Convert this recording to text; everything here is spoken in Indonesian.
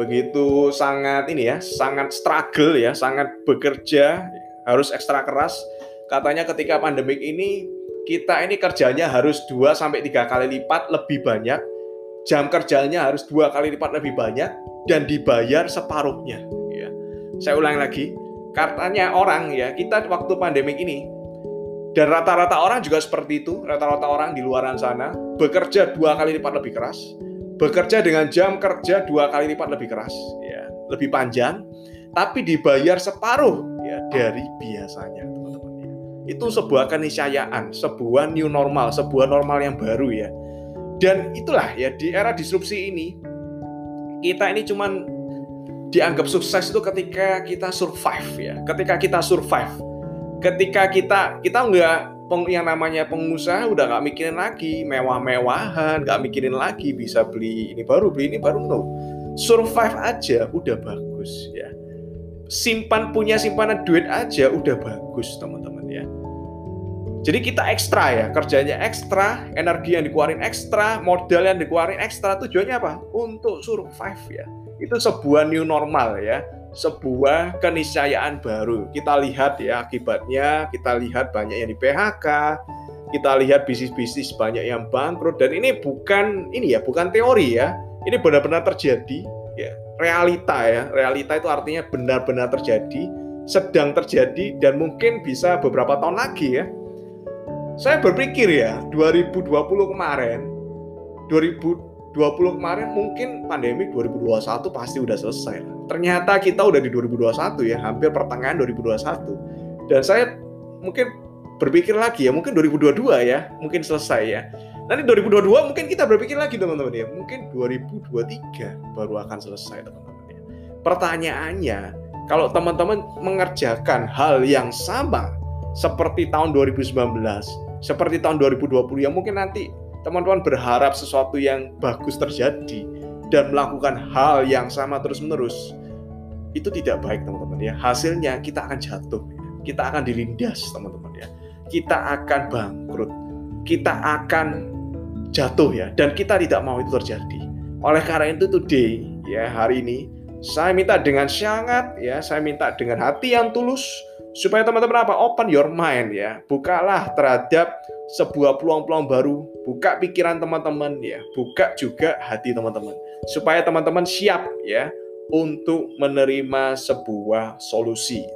begitu sangat ini ya, sangat struggle ya, sangat bekerja, harus ekstra keras. Katanya ketika pandemik ini kita ini kerjanya harus 2 sampai 3 kali lipat lebih banyak, jam kerjanya harus dua kali lipat lebih banyak dan dibayar separuhnya ya. Saya ulang lagi, katanya orang ya, kita waktu pandemik ini dan rata-rata orang juga seperti itu, rata-rata orang di luaran sana bekerja dua kali lipat lebih keras, bekerja dengan jam kerja dua kali lipat lebih keras, ya, lebih panjang, tapi dibayar separuh ya dari biasanya, teman-teman. Ya. Itu sebuah keniscayaan, sebuah new normal, sebuah normal yang baru ya. Dan itulah ya di era disrupsi ini kita ini cuman dianggap sukses itu ketika kita survive ya, ketika kita survive, ketika kita kita nggak yang namanya pengusaha udah nggak mikirin lagi mewah-mewahan, nggak mikirin lagi bisa beli ini baru, beli ini baru, no. Survive aja udah bagus ya. Simpan punya simpanan duit aja udah bagus teman-teman ya. Jadi kita ekstra ya, kerjanya ekstra, energi yang dikeluarin ekstra, modal yang dikeluarin ekstra, tujuannya apa? Untuk survive ya. Itu sebuah new normal ya sebuah keniscayaan baru. Kita lihat ya akibatnya, kita lihat banyak yang di PHK, kita lihat bisnis-bisnis banyak yang bangkrut dan ini bukan ini ya, bukan teori ya. Ini benar-benar terjadi ya, realita ya. Realita itu artinya benar-benar terjadi, sedang terjadi dan mungkin bisa beberapa tahun lagi ya. Saya berpikir ya, 2020 kemarin 2000 20 kemarin mungkin pandemi 2021 pasti udah selesai. Ternyata kita udah di 2021 ya, hampir pertengahan 2021. Dan saya mungkin berpikir lagi ya, mungkin 2022 ya, mungkin selesai ya. Nanti 2022 mungkin kita berpikir lagi teman-teman ya, mungkin 2023 baru akan selesai teman-teman ya. Pertanyaannya, kalau teman-teman mengerjakan hal yang sama seperti tahun 2019, seperti tahun 2020 ya mungkin nanti teman-teman berharap sesuatu yang bagus terjadi dan melakukan hal yang sama terus-menerus, itu tidak baik teman-teman ya. Hasilnya kita akan jatuh, kita akan dilindas teman-teman ya. Kita akan bangkrut, kita akan jatuh ya, dan kita tidak mau itu terjadi. Oleh karena itu today ya hari ini saya minta dengan sangat ya, saya minta dengan hati yang tulus supaya teman-teman apa? Open your mind ya. Bukalah terhadap sebuah peluang-peluang baru, buka pikiran teman-teman ya, buka juga hati teman-teman supaya teman-teman siap ya untuk menerima sebuah solusi.